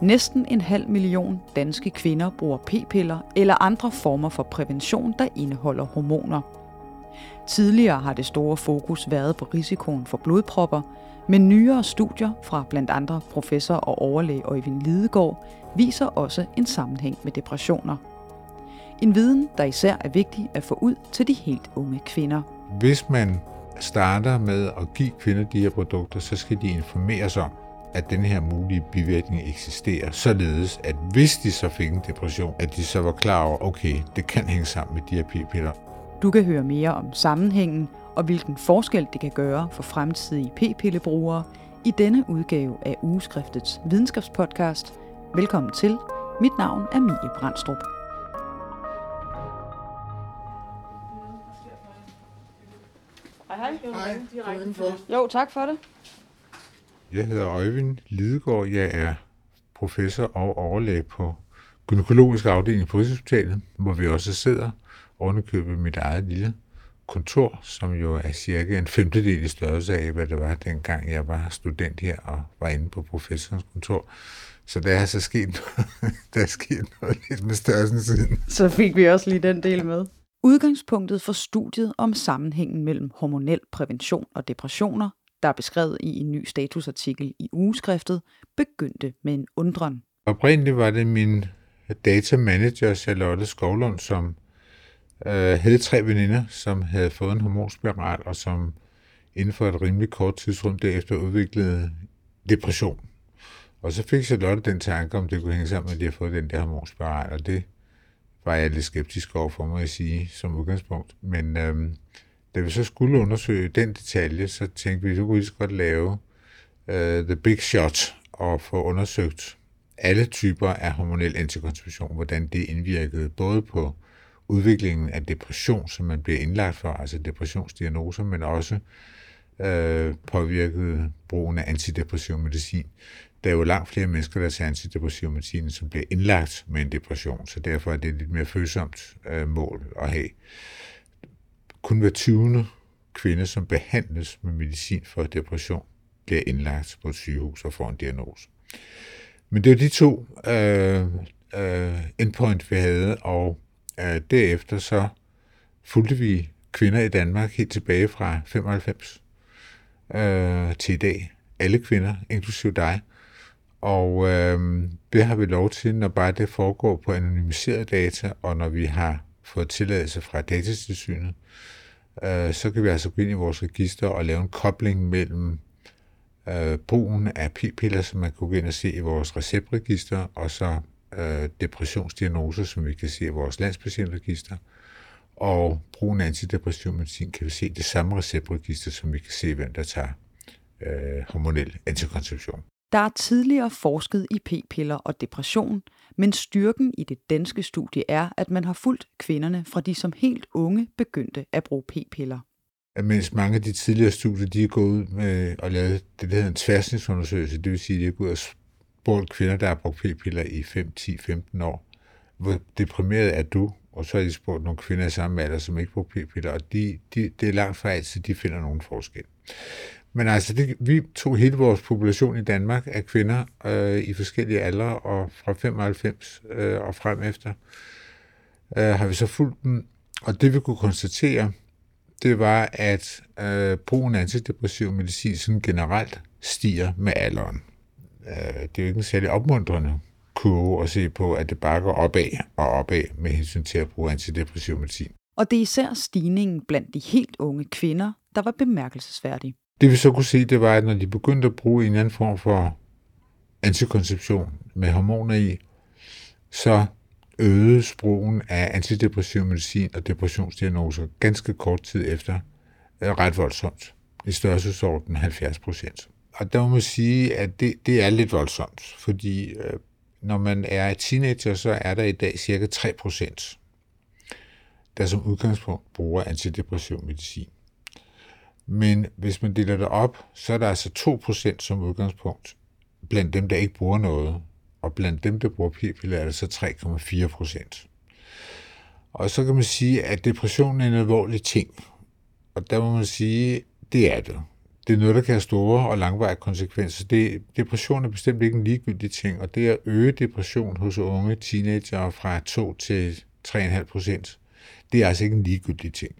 Næsten en halv million danske kvinder bruger p-piller eller andre former for prævention, der indeholder hormoner. Tidligere har det store fokus været på risikoen for blodpropper, men nyere studier fra blandt andre professor og overlæge Øjvind Lidegaard viser også en sammenhæng med depressioner. En viden, der især er vigtig at få ud til de helt unge kvinder. Hvis man starter med at give kvinder de her produkter, så skal de informeres om, at den her mulige bivirkning eksisterer, således at hvis de så fik en depression, at de så var klar over, okay, det kan hænge sammen med de her p-piller. Du kan høre mere om sammenhængen og hvilken forskel det kan gøre for fremtidige p-pillebrugere i denne udgave af Ugeskriftets videnskabspodcast. Velkommen til. Mit navn er Mie Brandstrup. Hej, hej. Hej, Jo, tak for det. Jeg hedder Øjvind Lidegaard. Jeg er professor og overlæge på gynækologisk afdeling på Rigshospitalet, hvor vi også sidder ovenikøbet mit eget lille kontor, som jo er cirka en femtedel i størrelse af, hvad det var dengang jeg var student her og var inde på professorens kontor. Så der er så sket noget, der er sket noget lidt med størrelsen siden. Så fik vi også lige den del med. Udgangspunktet for studiet om sammenhængen mellem hormonel prævention og depressioner, der er beskrevet i en ny statusartikel i ugeskriftet, begyndte med en undren. Oprindeligt var det min data manager, Charlotte Skovlund, som øh, havde tre veninder, som havde fået en hormonspiral, og som inden for et rimelig kort tidsrum derefter udviklede depression. Og så fik Charlotte den tanke, om det kunne hænge sammen med, at de har fået den der hormonspiral, og det var jeg lidt skeptisk over for må at sige som udgangspunkt. Men øhm, da vi så skulle undersøge den detalje, så tænkte vi, at vi kunne lige så godt lave uh, the big shot og få undersøgt alle typer af hormonel antikonception, hvordan det indvirkede både på udviklingen af depression, som man bliver indlagt for, altså depressionsdiagnoser, men også øh, påvirkede brugen af antidepressiv medicin. Der er jo langt flere mennesker, der tager antidepressiv medicin, som bliver indlagt med en depression, så derfor er det et lidt mere følsomt øh, mål at have. Kun hver 20. kvinde, som behandles med medicin for depression, bliver indlagt på et sygehus og får en diagnose. Men det er de to øh, øh, endpoint, vi havde, og øh, derefter så fulgte vi kvinder i Danmark helt tilbage fra 95 øh, til i dag. Alle kvinder, inklusive dig. Og øh, det har vi lov til, når bare det foregår på anonymiseret data, og når vi har fået tilladelse fra datatilsynet, øh, så kan vi altså gå ind i vores register og lave en kobling mellem øh, brugen af p-piller, som man kan gå ind og se i vores receptregister, og så øh, depressionsdiagnoser, som vi kan se i vores landspatientregister. Og brugen af antidepressiv medicin kan vi se i det samme receptregister, som vi kan se, hvem der tager øh, hormonel antikonception. Der er tidligere forsket i p-piller og depression, men styrken i det danske studie er, at man har fulgt kvinderne fra de som helt unge begyndte at bruge p-piller. Mens mange af de tidligere studier, de er gået ud med at lave det, der hedder en tværsnitsundersøgelse, det vil sige, at de er gået og spurgt kvinder, der har brugt p-piller i 5, 10, 15 år. Hvor deprimeret er du? Og så har de spurgt nogle kvinder i samme alder, som ikke bruger p-piller, og de, de, det er langt fra altid, de finder nogen forskel. Men altså, det, vi tog hele vores population i Danmark af kvinder øh, i forskellige aldre, og fra 95 øh, og frem efter, øh, har vi så fulgt dem. Og det vi kunne konstatere, det var, at øh, brugen af antidepressiv medicin sådan generelt stiger med alderen. Øh, det er jo ikke en særlig opmuntrende kurve at se på, at det bare går opad og opad med hensyn til at bruge antidepressiv medicin. Og det er især stigningen blandt de helt unge kvinder, der var bemærkelsesværdig. Det vi så kunne se, det var, at når de begyndte at bruge en anden form for antikonception med hormoner i, så øgedes brugen af antidepressiv medicin og depressionsdiagnoser ganske kort tid efter øh, ret voldsomt. I størrelsesorden 70 procent. Og der må man sige, at det, det er lidt voldsomt, fordi øh, når man er teenager, så er der i dag cirka 3 procent, der som udgangspunkt bruger antidepressiv medicin. Men hvis man deler det op, så er der altså 2% som udgangspunkt blandt dem, der ikke bruger noget. Og blandt dem, der bruger p-piller, er det så 3,4%. Og så kan man sige, at depression er en alvorlig ting. Og der må man sige, det er det. det er noget, der kan have store og langvarige konsekvenser. Det, depression er bestemt ikke en ligegyldig ting, og det at øge depression hos unge teenager fra 2 til 3,5 procent, det er altså ikke en ligegyldig ting.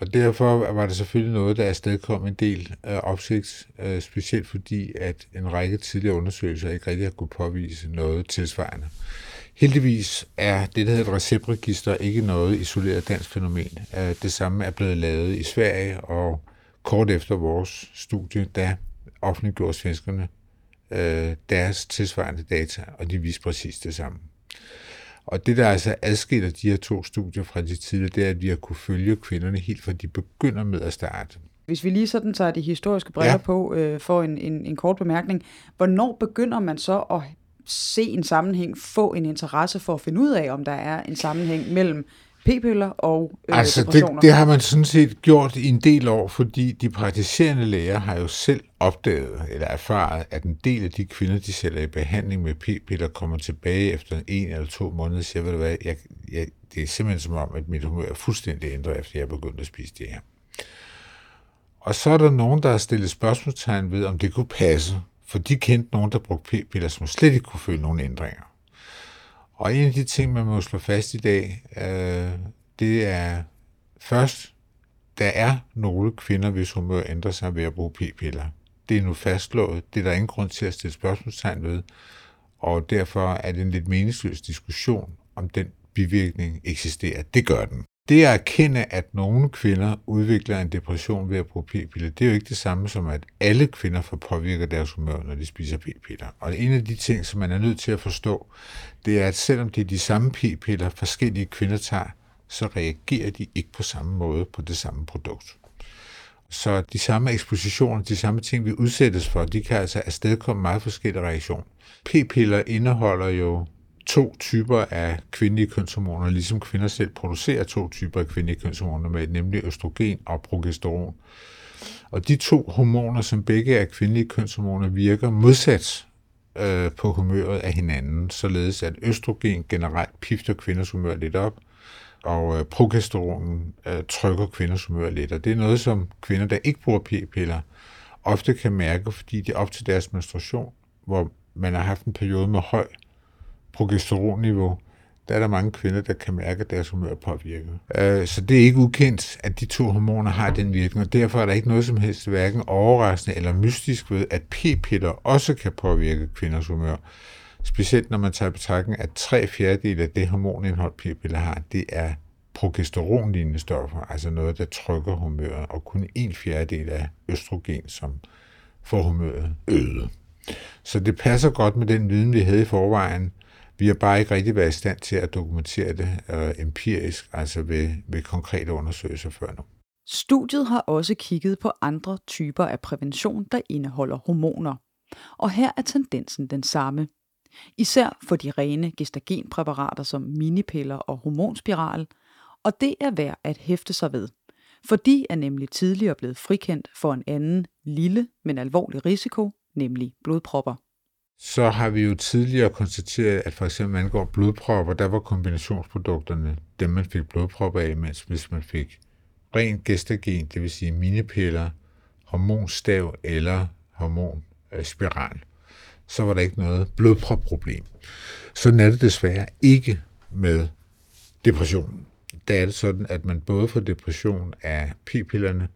Og derfor var det selvfølgelig noget, der afstedkom en del øh, opsigt, øh, specielt fordi, at en række tidligere undersøgelser ikke rigtig har kunne påvise noget tilsvarende. Heldigvis er det, der hedder et receptregister, ikke noget isoleret dansk fænomen. Øh, det samme er blevet lavet i Sverige, og kort efter vores studie, der offentliggjorde svenskerne øh, deres tilsvarende data, og de viste præcis det samme. Og det, der altså adskiller de her to studier fra de tidligere, det er, at vi har kunne følge kvinderne helt fra de begynder med at starte. Hvis vi lige sådan tager de historiske briller ja. på øh, for en, en, en kort bemærkning, hvornår begynder man så at se en sammenhæng, få en interesse for at finde ud af, om der er en sammenhæng mellem p-piller og øh, altså det, det har man sådan set gjort i en del år, fordi de praktiserende læger har jo selv opdaget eller erfaret, at en del af de kvinder, de sætter i behandling med p-piller, kommer tilbage efter en eller to måneder og siger, ved du hvad, jeg, jeg, det er simpelthen som om, at mit humør er fuldstændig ændret, efter jeg er begyndt at spise det her. Og så er der nogen, der har stillet spørgsmålstegn ved, om det kunne passe, for de kendte nogen, der brugte p-piller, som slet ikke kunne føle nogen ændringer. Og en af de ting, man må slå fast i dag, øh, det er først, der er nogle kvinder, hvis humør ændrer sig ved at bruge p-piller. Det er nu fastslået. Det er der ingen grund til at stille spørgsmålstegn ved. Og derfor er det en lidt meningsløs diskussion, om den bivirkning eksisterer. Det gør den. Det at erkende, at nogle kvinder udvikler en depression ved at bruge p-piller, det er jo ikke det samme som, at alle kvinder får påvirket deres humør, når de spiser p-piller. Og en af de ting, som man er nødt til at forstå, det er, at selvom det er de samme p-piller, forskellige kvinder tager, så reagerer de ikke på samme måde på det samme produkt. Så de samme ekspositioner, de samme ting, vi udsættes for, de kan altså afstedkomme meget forskellige reaktioner. P-piller indeholder jo to typer af kvindelige kønshormoner, ligesom kvinder selv producerer to typer af kvindelige kønshormoner med, nemlig østrogen og progesteron. Og de to hormoner, som begge er kvindelige kønshormoner, virker modsat øh, på humøret af hinanden, således at østrogen generelt pifter kvinders humør lidt op, og øh, progesteronen øh, trykker kvinders humør lidt. Og det er noget, som kvinder, der ikke bruger p-piller, ofte kan mærke, fordi det er op til deres menstruation, hvor man har haft en periode med høj progesteronniveau, der er der mange kvinder, der kan mærke, at deres humør er påvirket. Øh, så det er ikke ukendt, at de to hormoner har den virkning, og derfor er der ikke noget som helst hverken overraskende eller mystisk ved, at p-piller også kan påvirke kvinders humør. Specielt når man tager betragtning, at tre fjerdedel af det hormonindhold, p-piller har, det er progesteronlignende stoffer, altså noget, der trykker humøret, og kun en fjerdedel af østrogen, som får humøret øget. Så det passer godt med den viden, vi havde i forvejen, vi har bare ikke rigtig været i stand til at dokumentere det øh, empirisk, altså ved, ved konkrete undersøgelser før nu. Studiet har også kigget på andre typer af prævention, der indeholder hormoner. Og her er tendensen den samme. Især for de rene gestagenpræparater som minipiller og hormonspiral, og det er værd at hæfte sig ved. For de er nemlig tidligere blevet frikendt for en anden lille, men alvorlig risiko, nemlig blodpropper så har vi jo tidligere konstateret, at for eksempel angår blodpropper, der var kombinationsprodukterne dem, man fik blodpropper af, mens hvis man fik ren gestagen, det vil sige minipiller, hormonstav eller hormonspiral, så var der ikke noget blodpropproblem. Sådan er det desværre ikke med depressionen. Der er det sådan, at man både får depression af p-pillerne,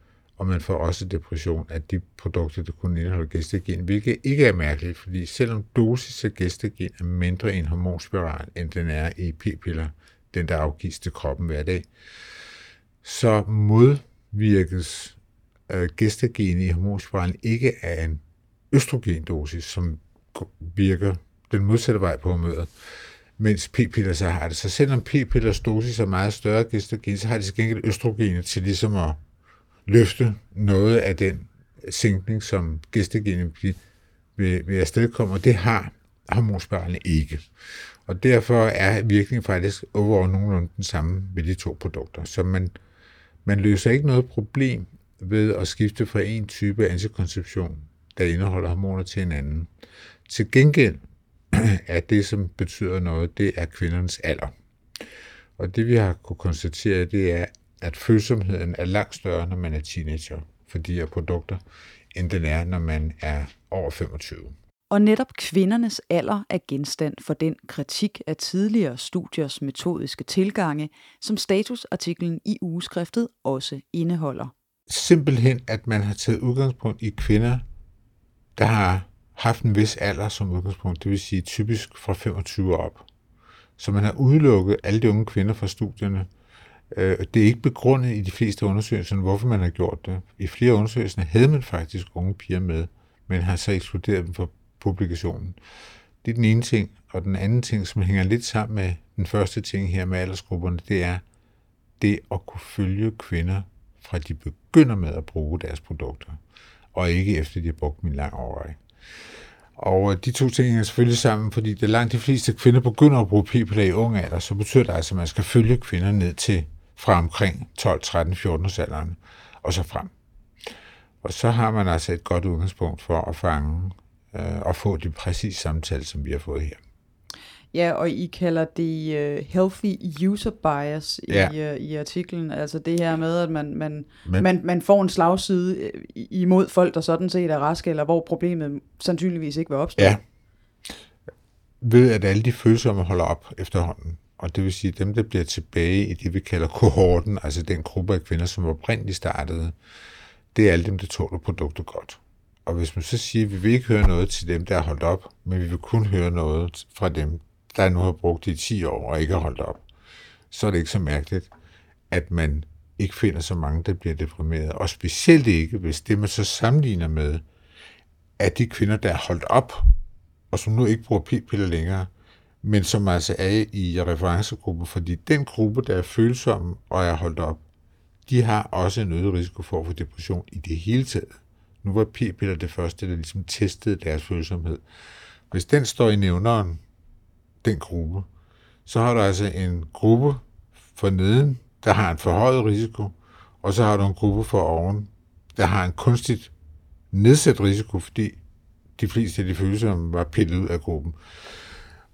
og man får også depression af de produkter, der kun indeholder gestagen, hvilket ikke er mærkeligt, fordi selvom dosis af gestagen er mindre i en hormonspiral, end den er i p-piller, den der afgives til kroppen hver dag, så modvirkes øh, gestagen i hormonspiralen ikke af en østrogendosis, som virker den modsatte vej på humøret, mens p-piller så har det. Så selvom p-pillers dosis er meget større gestagen, så har de til gengæld østrogenet til ligesom at løfte noget af den sænkning, som gæstegenet vil, vil afstedkomme, og det har hormonspiralene ikke. Og derfor er virkningen faktisk overall nogenlunde den samme ved de to produkter. Så man, man løser ikke noget problem ved at skifte fra en type antikonception, der indeholder hormoner til en anden. Til gengæld er det, som betyder noget, det er kvindernes alder. Og det vi har kunne konstatere, det er, at følsomheden er langt større, når man er teenager. for de her produkter, end den er, når man er over 25. Og netop kvindernes alder er genstand for den kritik af tidligere studiers metodiske tilgange, som statusartiklen i ugeskriftet også indeholder. Simpelthen, at man har taget udgangspunkt i kvinder, der har haft en vis alder som udgangspunkt, det vil sige typisk fra 25 op. Så man har udelukket alle de unge kvinder fra studierne. Øh, det er ikke begrundet i de fleste undersøgelser, hvorfor man har gjort det. I flere undersøgelser havde man faktisk unge piger med, men har så ekskluderet dem fra publikationen. Det er den ene ting. Og den anden ting, som hænger lidt sammen med den første ting her med aldersgrupperne, det er det at kunne følge kvinder fra de begynder med at bruge deres produkter, og ikke efter de har brugt min lang årrække. Og øh, de to ting hænger selvfølgelig sammen, fordi det langt de fleste kvinder begynder at bruge p-piller i ung alder, så betyder det altså, at man skal følge kvinder ned til fra omkring 12, 13, 14 års alderen og så frem. Og så har man altså et godt udgangspunkt for at fange øh, og få de præcise samtale, som vi har fået her. Ja, og I kalder det uh, healthy user bias i, ja. uh, i artiklen. Altså det her med, at man, man, Men, man, man får en slagside øh, imod folk, der sådan set er raske, eller hvor problemet sandsynligvis ikke vil opstå. Ja. Ved at alle de følsomme holder op efterhånden. Og det vil sige, dem, der bliver tilbage i det, vi kalder kohorten, altså den gruppe af kvinder, som oprindeligt startede, det er alle dem, der tåler produkter godt. Og hvis man så siger, at vi vil ikke høre noget til dem, der er holdt op, men vi vil kun høre noget fra dem, der nu har brugt det i 10 år og ikke har holdt op, så er det ikke så mærkeligt, at man ikke finder så mange, der bliver deprimeret. Og specielt ikke, hvis det man så sammenligner med, at de kvinder, der er holdt op, og som nu ikke bruger p-piller længere, men som altså er i referencegruppen, fordi den gruppe, der er følsom og er holdt op, de har også en øget risiko for at få depression i det hele taget. Nu var p-piller det første, der ligesom testede deres følsomhed. Hvis den står i nævneren, den gruppe, så har du altså en gruppe for neden, der har en forhøjet risiko, og så har du en gruppe for oven, der har en kunstigt nedsat risiko, fordi de fleste af de følsomme var pillet ud af gruppen.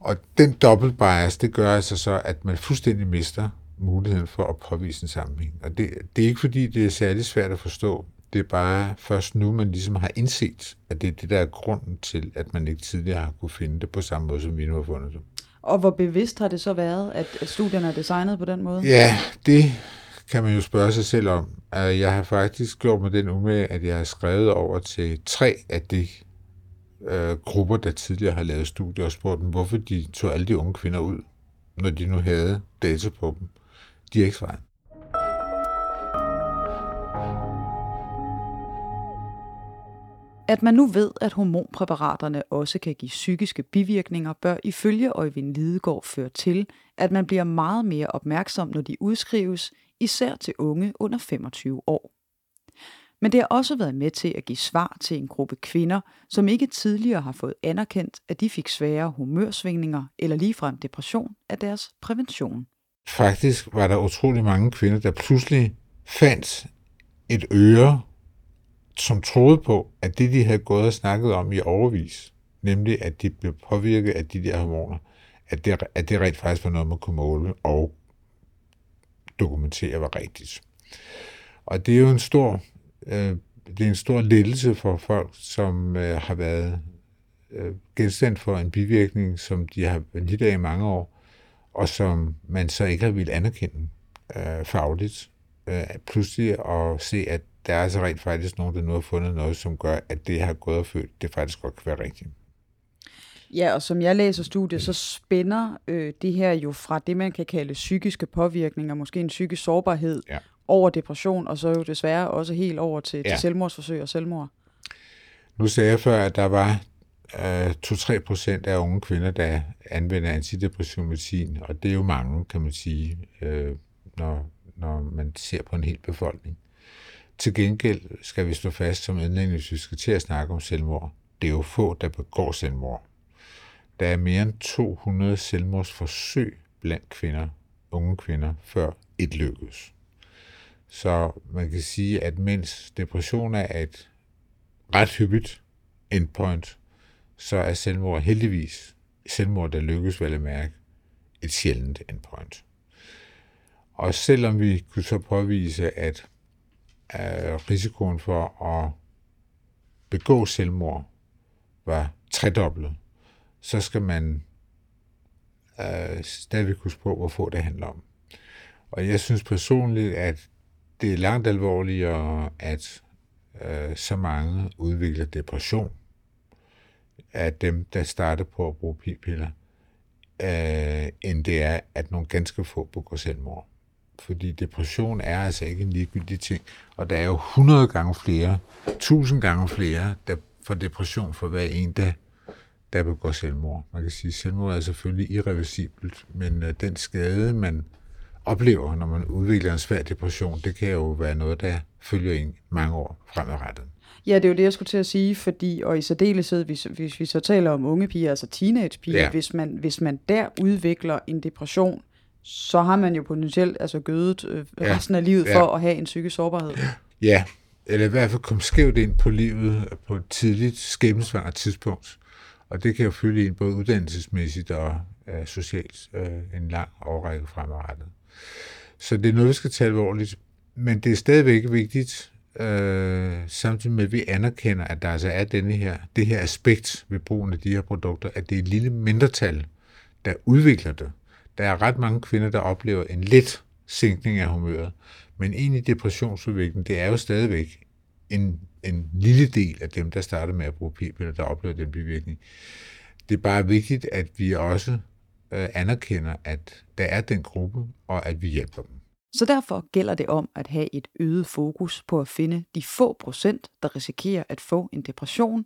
Og den dobbelt bias, det gør altså så, at man fuldstændig mister muligheden for at påvise en sammenhæng. Og det, det er ikke fordi, det er særlig svært at forstå. Det er bare først nu, man ligesom har indset, at det er det, der er grunden til, at man ikke tidligere har kunne finde det på samme måde, som vi nu har fundet det. Og hvor bevidst har det så været, at studierne er designet på den måde? Ja, det kan man jo spørge sig selv om. Jeg har faktisk gjort med den umage, at jeg har skrevet over til tre af de øh, grupper, der tidligere har lavet studier og spurgt dem, hvorfor de tog alle de unge kvinder ud, når de nu havde data på dem. De er ikke svaret. At man nu ved, at hormonpræparaterne også kan give psykiske bivirkninger, bør ifølge Øjvind Lidegaard føre til, at man bliver meget mere opmærksom, når de udskrives, især til unge under 25 år. Men det har også været med til at give svar til en gruppe kvinder, som ikke tidligere har fået anerkendt, at de fik svære humørsvingninger eller ligefrem depression af deres prævention. Faktisk var der utrolig mange kvinder, der pludselig fandt et øre som troede på, at det, de havde gået og snakket om i overvis, nemlig at de blev påvirket af de der hormoner, at det, at det rent faktisk var noget, man kunne måle og dokumentere var rigtigt. Og det er jo en stor, øh, det er en stor lettelse for folk, som øh, har været øh, genstand for en bivirkning, som de har lidt af i mange år, og som man så ikke har vil anerkende øh, fagligt. Øh, pludselig at se, at der er altså rent faktisk nogen, der nu har fundet noget, som gør, at det har gået og følt, det faktisk godt kan være rigtigt. Ja, og som jeg læser studiet, så spænder øh, det her jo fra det, man kan kalde psykiske påvirkninger, måske en psykisk sårbarhed, ja. Over depression, og så jo desværre også helt over til, ja. til selvmordsforsøg og selvmord. Nu sagde jeg før, at der var øh, 2-3 procent af unge kvinder, der anvender antidepressiv medicin, og det er jo mange, kan man sige, øh, når, når man ser på en hel befolkning. Til gengæld skal vi stå fast som indlægning, hvis vi skal til at snakke om selvmord. Det er jo få, der begår selvmord. Der er mere end 200 selvmordsforsøg blandt kvinder, unge kvinder, før et lykkes. Så man kan sige, at mens depression er et ret hyppigt endpoint, så er selvmord heldigvis, selvmord, der lykkes vel at mærke, et sjældent endpoint. Og selvom vi kunne så påvise, at øh, risikoen for at begå selvmord var tredoblet, så skal man øh, stadigvæk huske på, hvor få det handler om. Og jeg synes personligt, at det er langt alvorligere, at øh, så mange udvikler depression af dem, der starter på at bruge p-piller, øh, end det er, at nogle ganske få begår selvmord. Fordi depression er altså ikke en ligegyldig ting, og der er jo 100 gange flere, 1000 gange flere, der får depression for hver en, der, der begår selvmord. Man kan sige, at selvmord er selvfølgelig irreversibelt, men øh, den skade, man oplever, når man udvikler en svær depression, det kan jo være noget, der følger en mange år fremadrettet. Ja, det er jo det, jeg skulle til at sige, fordi, og i særdeleshed, hvis, hvis vi så taler om unge piger, altså teenagepiger, ja. hvis, man, hvis man der udvikler en depression, så har man jo potentielt altså gødet øh, ja. resten af livet ja. for at have en psykisk sårbarhed. Ja, eller i hvert fald komme skævt ind på livet på et tidligt skæbnesvangert tidspunkt. Og det kan jo følge en både uddannelsesmæssigt og øh, socialt øh, en lang overrække fremadrettet. Så det er noget, vi skal tage alvorligt. Men det er stadigvæk vigtigt, øh, samtidig med, at vi anerkender, at der altså er denne her, det her aspekt ved brugen af de her produkter, at det er et lille mindretal, der udvikler det. Der er ret mange kvinder, der oplever en let sænkning af humøret, men egentlig depressionsudvikling, det er jo stadigvæk en, en lille del af dem, der starter med at bruge p-piller, der oplever den bivirkning. Det er bare vigtigt, at vi også øh, anerkender, at der er den gruppe, og at vi hjælper dem. Så derfor gælder det om at have et øget fokus på at finde de få procent, der risikerer at få en depression,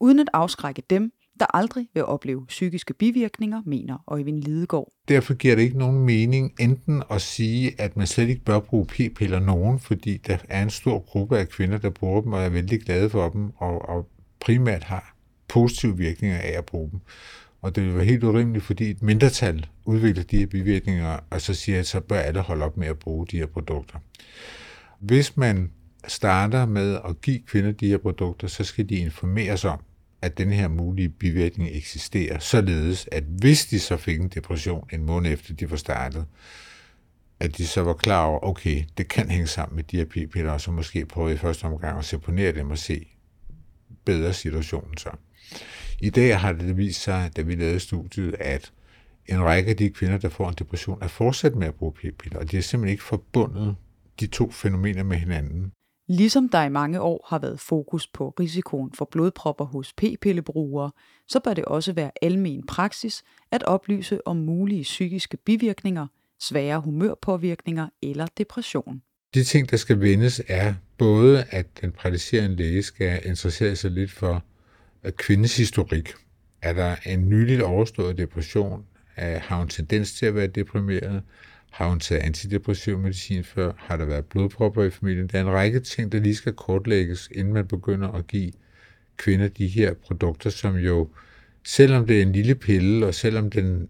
uden at afskrække dem, der aldrig vil opleve psykiske bivirkninger, mener Øjvind Lidegaard. Derfor giver det ikke nogen mening enten at sige, at man slet ikke bør bruge p-piller nogen, fordi der er en stor gruppe af kvinder, der bruger dem og er vældig glade for dem, og, og primært har positive virkninger af at bruge dem. Og det vil være helt urimeligt, fordi et mindretal udvikler de her bivirkninger, og så siger at så bør alle holde op med at bruge de her produkter. Hvis man starter med at give kvinder de her produkter, så skal de informeres om, at den her mulige bivirkning eksisterer, således at hvis de så fik en depression en måned efter de var startet, at de så var klar over, okay, det kan hænge sammen med de her p-piller, og så måske prøve i første omgang at seponere dem og se bedre situationen så. I dag har det vist sig, da vi lavede studiet, at en række af de kvinder, der får en depression, er fortsat med at bruge p-piller, og de har simpelthen ikke forbundet de to fænomener med hinanden. Ligesom der i mange år har været fokus på risikoen for blodpropper hos p-pillebrugere, så bør det også være almen praksis at oplyse om mulige psykiske bivirkninger, svære humørpåvirkninger eller depression. De ting, der skal vendes, er både, at den praktiserende læge skal interessere sig lidt for kvindes historik. Er der en nyligt overstået depression? Øh, har hun tendens til at være deprimeret? Har hun taget antidepressiv medicin før? Har der været blodpropper i familien? Der er en række ting, der lige skal kortlægges, inden man begynder at give kvinder de her produkter, som jo, selvom det er en lille pille, og selvom den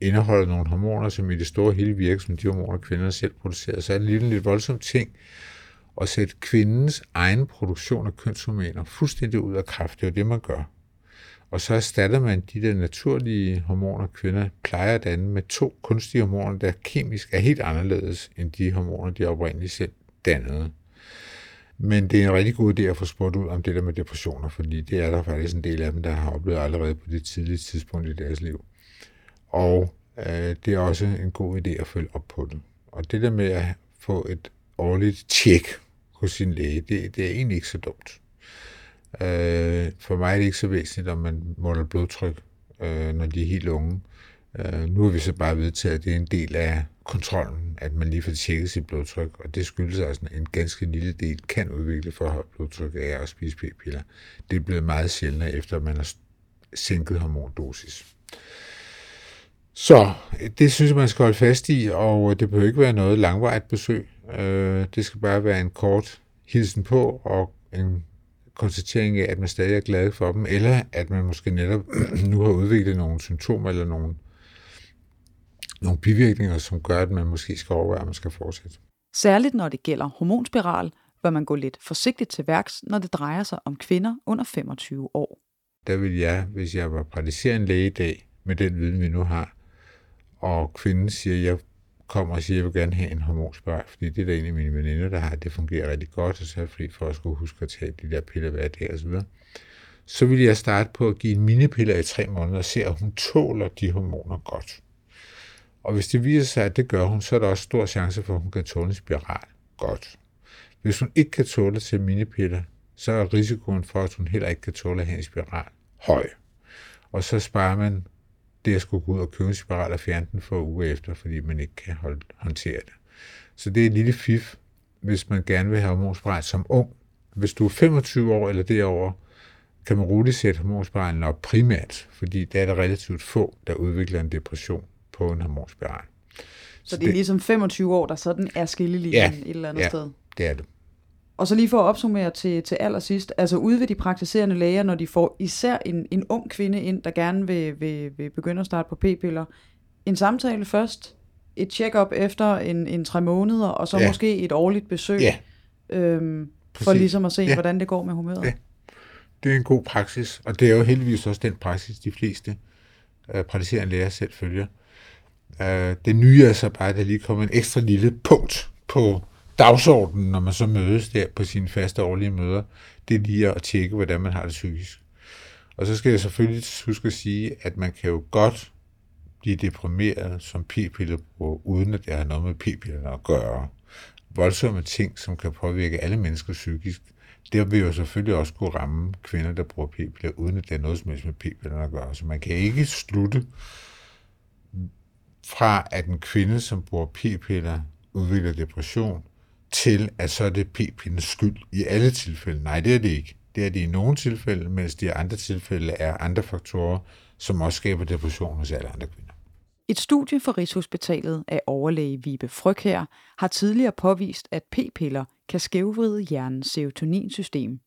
indeholder nogle hormoner, som i det store hele virker som de hormoner, kvinderne selv producerer, så er det en lidt voldsom ting at sætte kvindens egen produktion af kønshormoner fuldstændig ud af kraft. Det er jo det, man gør. Og så erstatter man de der naturlige hormoner, kvinder plejer at danne, med to kunstige hormoner, der kemisk er helt anderledes end de hormoner, de oprindeligt selv dannede. Men det er en rigtig god idé at få spurgt ud om det der med depressioner, fordi det er der faktisk en del af dem, der har oplevet allerede på det tidlige tidspunkt i deres liv. Og øh, det er også en god idé at følge op på det. Og det der med at få et årligt tjek hos sin læge, det, det er egentlig ikke så dumt. Øh, for mig er det ikke så væsentligt, om man måler blodtryk, øh, når de er helt unge. Øh, nu har vi så bare vedtaget, at det er en del af kontrollen, at man lige får tjekket sit blodtryk, og det skyldes altså, at en ganske lille del kan udvikle for højt blodtryk af at spise p-piller. Det er blevet meget sjældnere, efter man har sænket hormondosis. Så det synes jeg, man skal holde fast i, og det behøver ikke være noget langvarigt besøg. Øh, det skal bare være en kort hilsen på og en konstatering af, at man stadig er glad for dem, eller at man måske netop nu har udviklet nogle symptomer eller nogle, nogle bivirkninger, som gør, at man måske skal overveje, at man skal fortsætte. Særligt når det gælder hormonspiral, bør man gå lidt forsigtigt til værks, når det drejer sig om kvinder under 25 år. Der vil jeg, hvis jeg var praktiserende læge i dag, med den viden, vi nu har, og kvinden siger, at jeg kommer og siger, at jeg vil gerne have en hormonspiral, fordi det er der en af mine veninder, der har, det fungerer rigtig godt, og så er jeg fri for at skulle huske at tage de der piller hver dag osv., så, så vil jeg starte på at give en minipiller i tre måneder og se, at hun tåler de hormoner godt. Og hvis det viser sig, at det gør hun, så er der også stor chance for, at hun kan tåle en spiral godt. Hvis hun ikke kan tåle til minipiller, så er risikoen for, at hun heller ikke kan tåle at have en spiral høj. Og så sparer man det at skulle gå ud og købe en spiral og fjerne den for uge efter, fordi man ikke kan holde, håndtere det. Så det er et lille fif, hvis man gerne vil have hormonspiral som ung. Hvis du er 25 år eller derover, kan man roligt sætte hormonspiralen op primært, fordi der er der relativt få, der udvikler en depression på en hormonspiral. Så, så det er det, ligesom 25 år, der sådan er skillelinjen ja, et eller andet ja, sted? det er det. Og så lige for at opsummere til, til allersidst, altså ude ved de praktiserende læger, når de får især en, en ung kvinde ind, der gerne vil, vil, vil begynde at starte på p-piller, en samtale først, et check-up efter en, en tre måneder, og så ja. måske et årligt besøg, ja. øhm, for ligesom at se, ja. hvordan det går med humøret. Ja. Det er en god praksis, og det er jo heldigvis også den praksis, de fleste uh, praktiserende læger selv følger. Uh, det nye er så bare, at der lige kommer en ekstra lille punkt på dagsordenen, når man så mødes der på sine faste årlige møder, det er lige at tjekke, hvordan man har det psykisk. Og så skal jeg selvfølgelig huske at sige, at man kan jo godt blive deprimeret som p-piller uden at det har noget med p-pillerne at gøre. Voldsomme ting, som kan påvirke alle mennesker psykisk, det vil jo selvfølgelig også kunne ramme kvinder, der bruger p-piller, uden at det er noget som helst med p-pillerne at gøre. Så man kan ikke slutte fra, at en kvinde, som bruger p-piller, udvikler depression, til, at så er det p-pillens skyld i alle tilfælde. Nej, det er det ikke. Det er det i nogle tilfælde, mens det i andre tilfælde er andre faktorer, som også skaber depression hos alle andre kvinder. Et studie for Rigshospitalet af overlæge Vibe her har tidligere påvist, at p-piller kan skævvride hjernens serotoninsystem.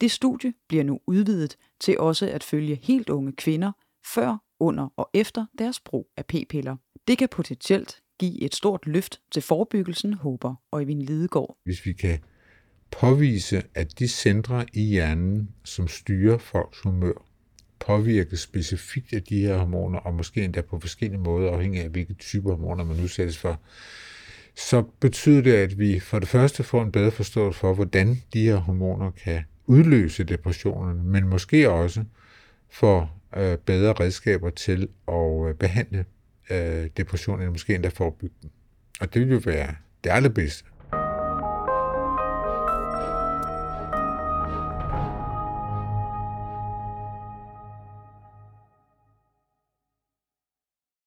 Det studie bliver nu udvidet til også at følge helt unge kvinder før, under og efter deres brug af p-piller. Det kan potentielt give et stort løft til forebyggelsen, håber Øjvind Lidegaard. Hvis vi kan påvise, at de centre i hjernen, som styrer folks humør, påvirkes specifikt af de her hormoner, og måske endda på forskellige måder, afhængig af hvilke typer hormoner man udsættes for, så betyder det, at vi for det første får en bedre forståelse for, hvordan de her hormoner kan udløse depressionerne, men måske også får øh, bedre redskaber til at øh, behandle øh, depression, eller måske endda forebygge den. Og det vil jo være det allerbedste